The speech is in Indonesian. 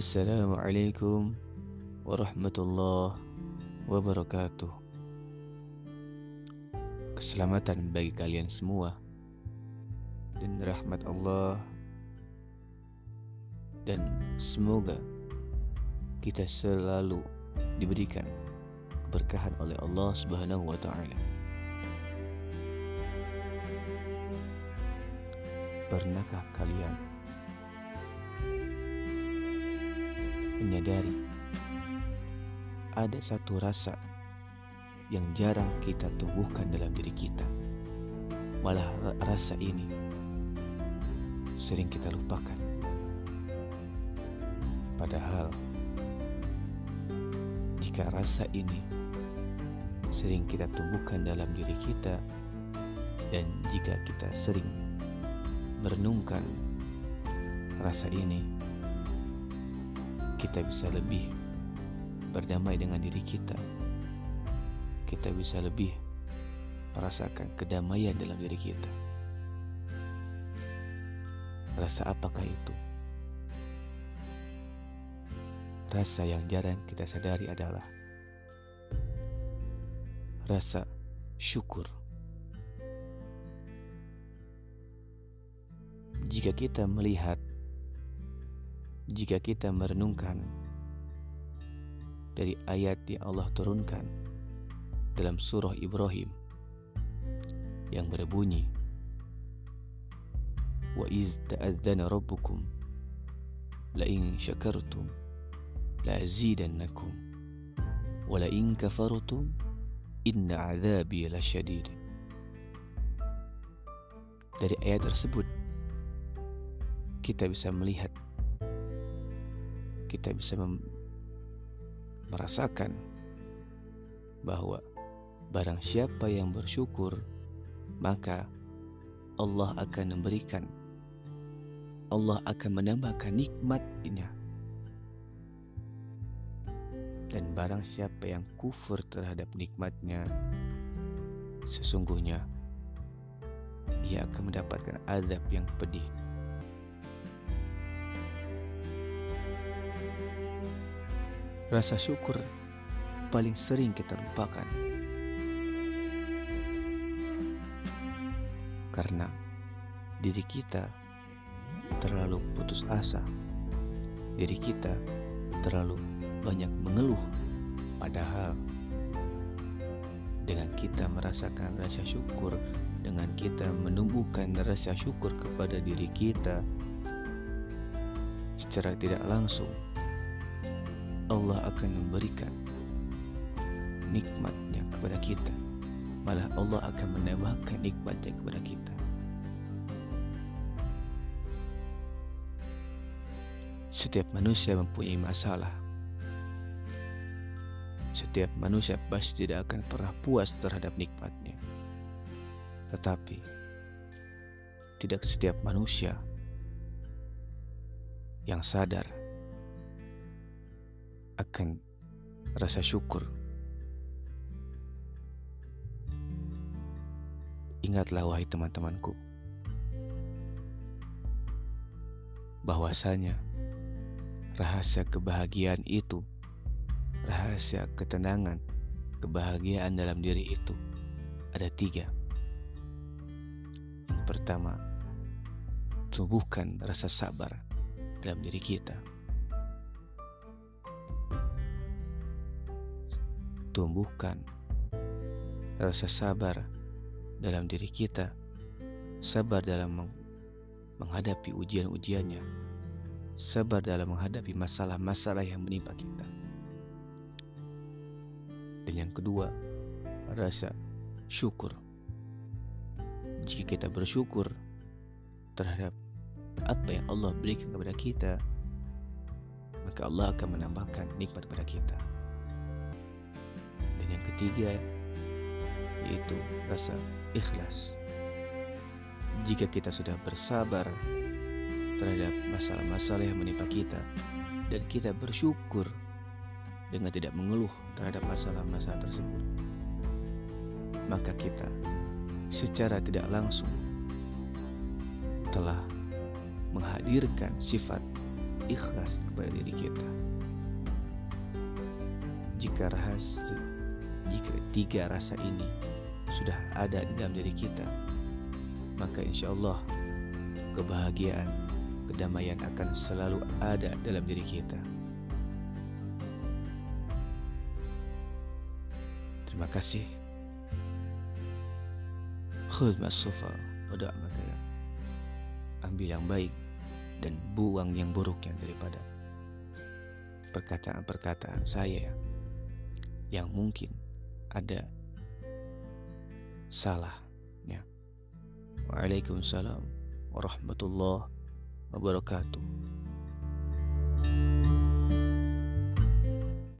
Assalamualaikum warahmatullahi wabarakatuh. Keselamatan bagi kalian semua dan rahmat Allah dan semoga kita selalu diberikan keberkahan oleh Allah Subhanahu wa taala. Pernahkah kalian menyadari ada satu rasa yang jarang kita tumbuhkan dalam diri kita. Malah rasa ini sering kita lupakan. Padahal jika rasa ini sering kita tumbuhkan dalam diri kita dan jika kita sering merenungkan rasa ini kita bisa lebih berdamai dengan diri kita. Kita bisa lebih merasakan kedamaian dalam diri kita. Rasa apakah itu? Rasa yang jarang kita sadari adalah rasa syukur. Jika kita melihat jika kita merenungkan dari ayat yang Allah turunkan dalam surah Ibrahim yang berbunyi wa iz ta'adzana rabbukum la in syakartum la azidannakum wa la in kafartum inna azabi lasyadid. Dari ayat tersebut kita bisa melihat kita bisa merasakan bahwa barang siapa yang bersyukur maka Allah akan memberikan Allah akan menambahkan nikmatnya dan barang siapa yang kufur terhadap nikmatnya sesungguhnya dia akan mendapatkan azab yang pedih Rasa syukur paling sering kita lupakan. Karena diri kita terlalu putus asa. Diri kita terlalu banyak mengeluh. Padahal dengan kita merasakan rasa syukur, dengan kita menumbuhkan rasa syukur kepada diri kita secara tidak langsung Allah akan memberikan nikmatnya kepada kita. Malah Allah akan menambahkan nikmatnya kepada kita. Setiap manusia mempunyai masalah. Setiap manusia pasti tidak akan pernah puas terhadap nikmatnya. Tetapi tidak setiap manusia yang sadar akan rasa syukur. Ingatlah wahai teman-temanku bahwasanya rahasia kebahagiaan itu, rahasia ketenangan, kebahagiaan dalam diri itu ada tiga. Yang pertama, tumbuhkan rasa sabar dalam diri kita. Tumbuhkan rasa sabar dalam diri kita, sabar dalam menghadapi ujian-ujiannya, sabar dalam menghadapi masalah-masalah yang menimpa kita. Dan yang kedua, rasa syukur. Jika kita bersyukur terhadap apa yang Allah berikan kepada kita, maka Allah akan menambahkan nikmat kepada kita ketiga yaitu rasa ikhlas. Jika kita sudah bersabar terhadap masalah-masalah yang menimpa kita dan kita bersyukur dengan tidak mengeluh terhadap masalah-masalah tersebut, maka kita secara tidak langsung telah menghadirkan sifat ikhlas kepada diri kita. Jika rahasia, jika tiga rasa ini sudah ada di dalam diri kita, maka insya Allah kebahagiaan, kedamaian akan selalu ada dalam diri kita. Terima kasih. Khud masufa udah maka ambil yang baik dan buang yang buruknya daripada perkataan-perkataan saya yang mungkin ada salahnya. Waalaikumsalam warahmatullahi wabarakatuh.